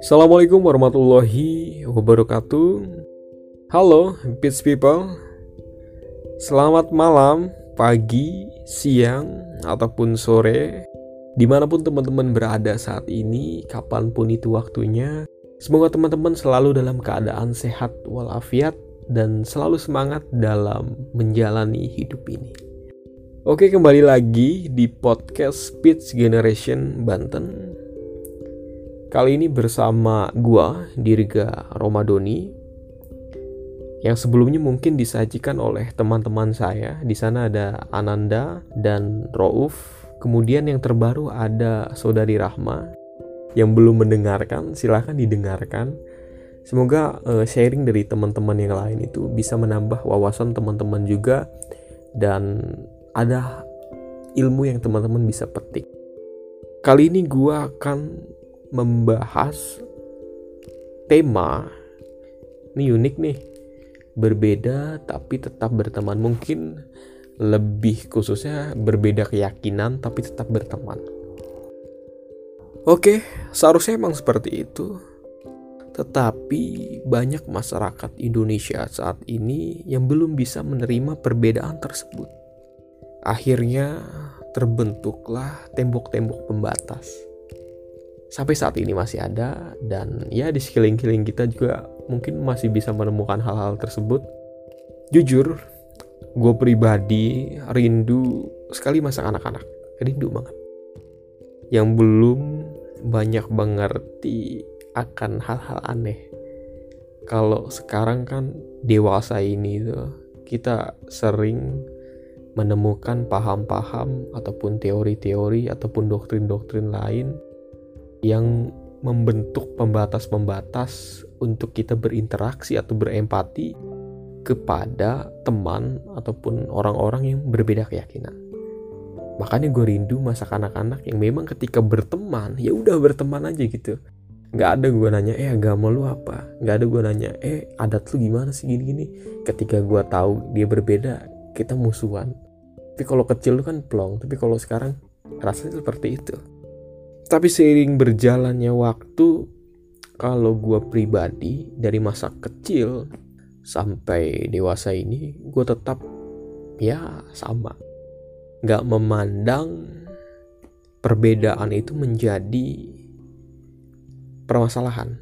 Assalamualaikum warahmatullahi wabarakatuh. Halo Beats People. Selamat malam, pagi, siang, ataupun sore. Di mana pun teman-teman berada saat ini, kapan pun itu waktunya Semoga teman-teman selalu dalam keadaan sehat walafiat Dan selalu semangat dalam menjalani hidup ini Oke kembali lagi di podcast Speech Generation Banten Kali ini bersama gua, Dirga Romadoni, yang sebelumnya mungkin disajikan oleh teman-teman saya. Di sana ada Ananda dan Rauf. Kemudian yang terbaru ada Saudari Rahma. Yang belum mendengarkan, silahkan didengarkan. Semoga uh, sharing dari teman-teman yang lain itu bisa menambah wawasan teman-teman juga dan ada ilmu yang teman-teman bisa petik. Kali ini gua akan membahas tema ini unik nih. Berbeda tapi tetap berteman. Mungkin lebih khususnya berbeda keyakinan tapi tetap berteman. Oke seharusnya emang seperti itu. Tetapi banyak masyarakat Indonesia saat ini yang belum bisa menerima perbedaan tersebut akhirnya terbentuklah tembok-tembok pembatas. Sampai saat ini masih ada dan ya di sekeliling-keliling kita juga mungkin masih bisa menemukan hal-hal tersebut. Jujur gue pribadi rindu sekali masa anak-anak. Rindu banget. Yang belum banyak mengerti akan hal-hal aneh. Kalau sekarang kan dewasa ini tuh kita sering menemukan paham-paham ataupun teori-teori ataupun doktrin-doktrin lain yang membentuk pembatas-pembatas untuk kita berinteraksi atau berempati kepada teman ataupun orang-orang yang berbeda keyakinan. Makanya gue rindu masa anak-anak yang memang ketika berteman ya udah berteman aja gitu. Gak ada gue nanya eh agama lu apa. Gak ada gue nanya eh adat lu gimana sih gini-gini. Ketika gue tahu dia berbeda kita musuhan. Tapi kalau kecil lu kan plong. Tapi kalau sekarang rasanya seperti itu. Tapi seiring berjalannya waktu kalau gue pribadi dari masa kecil sampai dewasa ini gue tetap ya sama. Nggak memandang perbedaan itu menjadi permasalahan.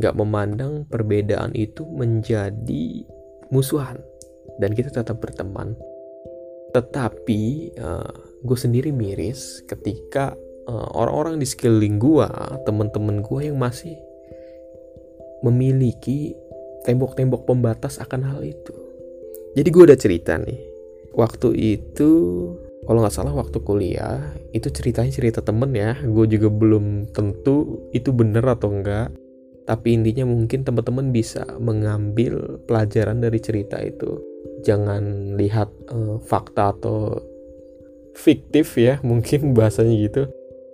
Nggak memandang perbedaan itu menjadi musuhan. Dan kita tetap berteman tetapi uh, eh, gue sendiri miris ketika Eh, orang-orang di sekeliling gua, teman-teman gua yang masih memiliki tembok-tembok pembatas akan hal itu. Jadi gue udah cerita nih, waktu itu kalau nggak salah waktu kuliah itu ceritanya cerita temen ya, gue juga belum tentu itu bener atau enggak. Tapi intinya mungkin teman-teman bisa mengambil pelajaran dari cerita itu. Jangan lihat uh, fakta atau fiktif ya, mungkin bahasanya gitu.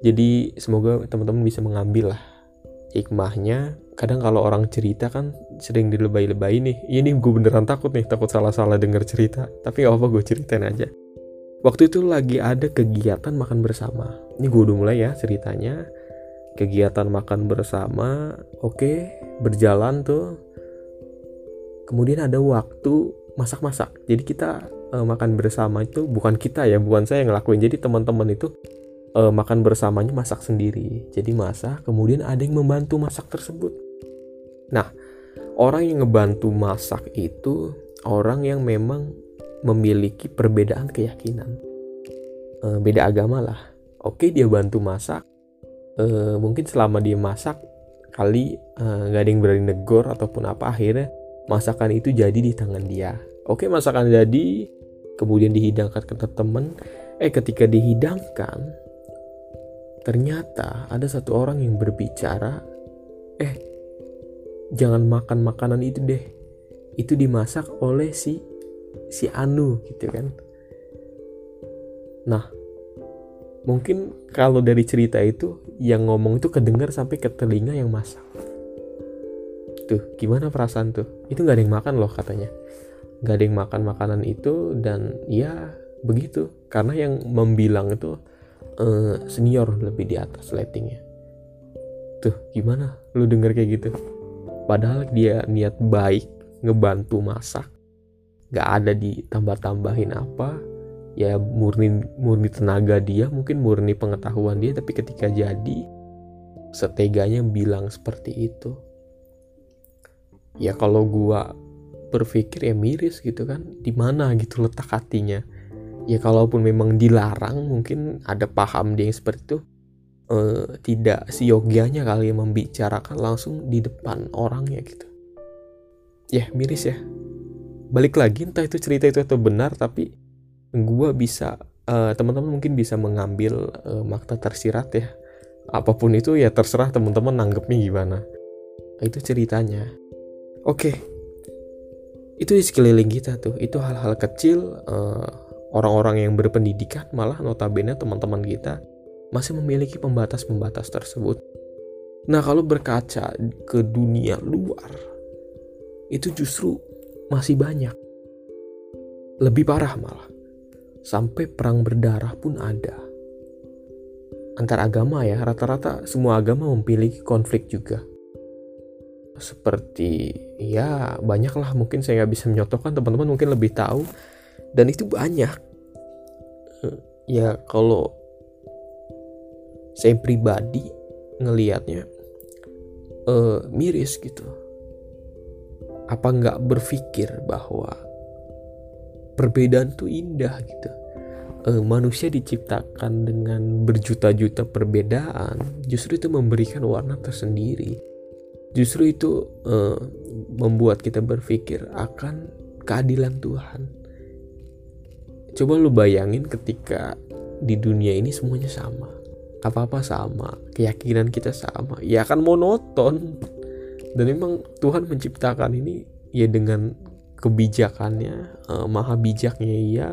Jadi semoga teman-teman bisa mengambil lah hikmahnya. Kadang kalau orang cerita kan sering dilebay-lebay nih. Ini gue beneran takut nih takut salah-salah denger cerita. Tapi gak apa gue ceritain aja. Waktu itu lagi ada kegiatan makan bersama. Ini gue udah mulai ya ceritanya. Kegiatan makan bersama oke okay, berjalan tuh. Kemudian ada waktu masak-masak jadi kita uh, makan bersama itu bukan kita ya bukan saya yang ngelakuin jadi teman-teman itu uh, makan bersamanya masak sendiri. Jadi masak, kemudian ada yang membantu masak tersebut. Nah, orang yang ngebantu masak itu orang yang memang memiliki perbedaan keyakinan. Uh, beda agama lah. Oke, dia bantu masak. Uh, mungkin selama dia masak kali nggak uh, ada yang berani negor ataupun apa akhirnya masakan itu jadi di tangan dia. Oke, masakan jadi, kemudian dihidangkan ke teman. Eh, ketika dihidangkan, ternyata ada satu orang yang berbicara eh jangan makan makanan itu deh. Itu dimasak oleh si si Anu gitu kan. Nah mungkin kalau dari cerita itu yang ngomong itu kedengar sampai ke telinga yang masak. Tuh gimana perasaan tuh? Itu nggak ada yang makan loh katanya nggak ada yang makan makanan itu dan ya begitu. Karena yang membilang itu uh, senior lebih di atas ratingnya. Tuh gimana? Lu denger kayak gitu? Padahal dia niat baik ngebantu masak. Nggak ada ditambah-tambahin apa. Ya murni murni tenaga dia mungkin murni pengetahuan dia tapi ketika jadi seteganya bilang seperti itu. Ya kalau gua berpikir ya miris gitu kan di mana gitu letak hatinya. Ya kalaupun memang dilarang mungkin ada paham dia yang seperti itu eh, tidak siogianya kali ya membicarakan langsung di depan orangnya gitu. Ya miris ya. Balik lagi entah itu cerita itu atau benar tapi gua bisa uh, teman-teman mungkin bisa mengambil uh, makna tersirat ya. Apa pun itu ya terserah teman-teman nanggepnya gimana. Itu ceritanya. Oke itu di sekeliling kita tuh. Itu hal-hal kecil eh, orang-orang yang berpendidikan malah notabene teman-teman kita masih memiliki pembatas-pembatas tersebut. Nah kalau berkaca ke dunia luar itu justru masih banyak. Lebih parah malah sampai perang berdarah pun ada. Antar agama ya rata-rata semua agama memiliki konflik juga seperti ya banyak lah mungkin saya nggak bisa menyotokkan teman-teman mungkin lebih tahu. Dan itu banyak. Eh, ya kalau saya pribadi ngelihatnya uh, miris gitu. Apa nggak berpikir bahwa perbedaan tuh indah gitu? Uh, manusia diciptakan dengan berjuta-juta perbedaan justru itu memberikan warna tersendiri justru itu uh, membuat kita berpikir akan keadilan Tuhan. Coba lu bayangin ketika di dunia ini semuanya sama. Apa-apa sama, keyakinan kita sama, ya akan monoton. Dan memang Tuhan menciptakan ini ya dengan kebijakannya, uh, maha bijaknya ya,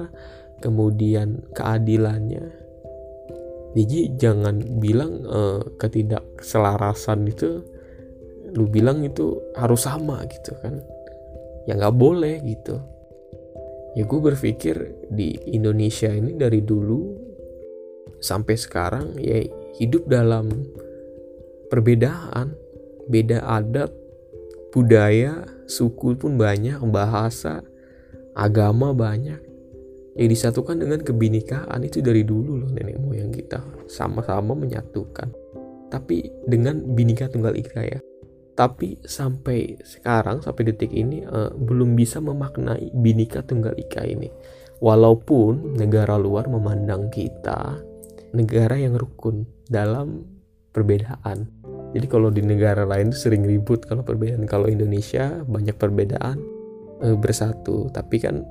kemudian keadilannya. Jadi jangan bilang uh, ketidakselarasan itu lu bilang itu harus sama gitu kan. Ya nggak boleh gitu. Ya gue berpikir di Indonesia ini dari dulu sampai sekarang ya hidup dalam perbedaan. Beda adat budaya suku pun banyak bahasa agama banyak. Ya disatukan dengan kebinikaan itu dari dulu loh nenek moyang kita. Sama-sama menyatukan. Tapi dengan binika tunggal ika ya tapi sampai sekarang sampai detik ini uh, belum bisa memaknai binika tunggal ika ini. Walaupun negara luar memandang kita negara yang rukun dalam perbedaan. Jadi kalau di negara lain itu sering ribut kalau perbedaan. Kalau Indonesia banyak perbedaan uh, bersatu. Tapi kan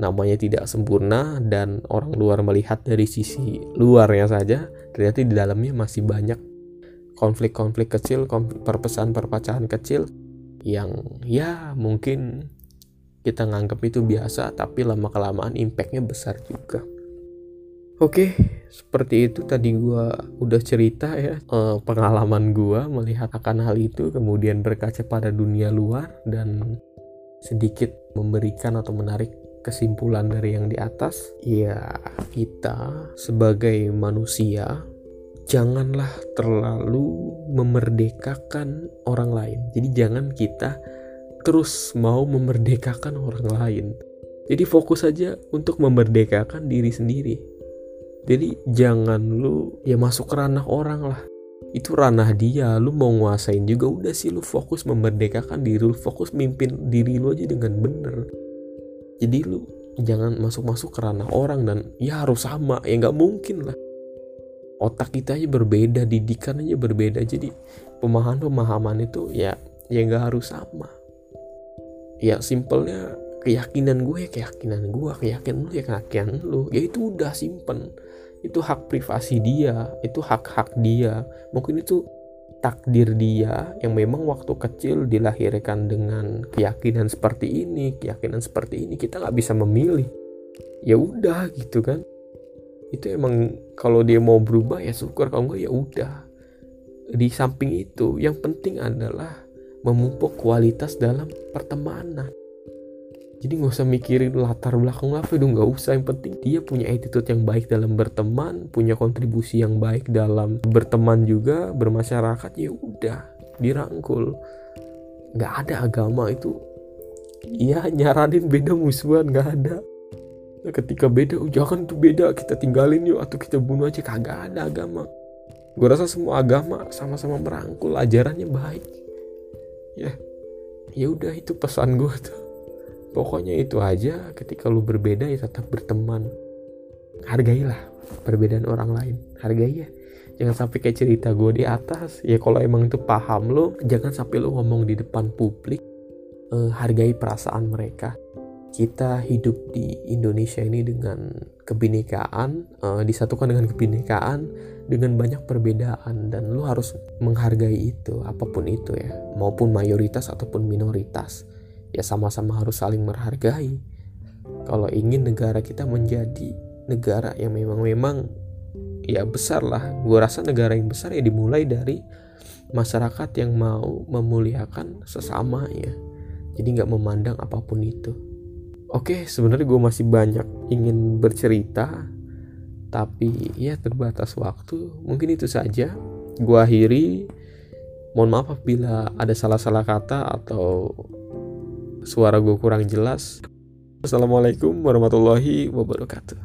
namanya tidak sempurna dan orang luar melihat dari sisi luarnya saja ternyata di dalamnya masih banyak konflik-konflik kecil, perpecahan-perpecahan kecil yang ya mungkin kita nganggap itu biasa tapi lama kelamaan impactnya besar juga. Oke, seperti itu tadi gue udah cerita ya eh, pengalaman gue melihat akan hal itu, kemudian berkaca pada dunia luar dan sedikit memberikan atau menarik kesimpulan dari yang di atas. Ya kita sebagai manusia janganlah terlalu memerdekakan orang lain. Jadi jangan kita terus mau memerdekakan orang lain. Jadi fokus saja untuk memerdekakan diri sendiri. Jadi jangan lu ya masuk ranah orang lah. Itu ranah dia, lu mau nguasain juga udah sih lu fokus memerdekakan diri lu, fokus mimpin diri lu aja dengan bener. Jadi lu jangan masuk-masuk ke ranah orang dan ya harus sama, ya nggak mungkin lah otak kita aja berbeda didikan aja berbeda. Jadi pemahaman pemahaman itu ya ya nggak harus sama. Ya simpelnya keyakinan gue ya keyakinan gue keyakinan lu ya keyakinan lu. Ya itu udah simpen. Itu hak privasi dia itu hak hak dia. Mungkin itu takdir dia yang memang waktu kecil dilahirkan dengan keyakinan seperti ini keyakinan seperti ini kita nggak bisa memilih. Ya udah gitu kan itu emang kalau dia mau berubah ya syukur. Kalau enggak ya udah. Di samping itu yang penting adalah memupuk kualitas dalam pertemanan. Jadi nggak usah mikirin latar belakang apa itu nggak usah. Yang penting dia punya attitude yang baik dalam berteman punya kontribusi yang baik dalam berteman juga bermasyarakat ya udah. Dirangkul. Nggak ada agama itu. Iya nyaranin beda musuhan. Nggak ada ketika beda oh, jangan tuh beda kita tinggalin yuk atau kita bunuh aja. Kagak ada agama. Gue rasa semua agama sama-sama merangkul ajarannya baik. Ya ya udah itu pesan gue tuh. Pokoknya itu aja ketika lu berbeda ya tetap berteman. Hargailah perbedaan orang lain. Hargai ya. Jangan sampai kayak cerita gue di atas. Ya kalau emang itu paham lo jangan sampai lo ngomong di depan publik eh, hargai perasaan mereka kita hidup di Indonesia ini dengan kebinekaan eh, disatukan dengan kebinekaan dengan banyak perbedaan dan lo harus menghargai itu apa pun itu ya. Maupun mayoritas ataupun minoritas. Ya sama-sama harus saling menghargai. Kalau ingin negara kita menjadi negara yang memang-memang ya besar lah. Gue rasa negara yang besar ya dimulai dari masyarakat yang mau memuliakan sesama ya. Jadi nggak memandang apa pun itu oke sebenarnya gue masih banyak ingin bercerita tapi ya terbatas waktu mungkin itu saja gue akhiri mohon maaf apabila ada salah-salah kata atau suara gue kurang jelas. Assalamualaikum warahmatullahi wabarakatuh.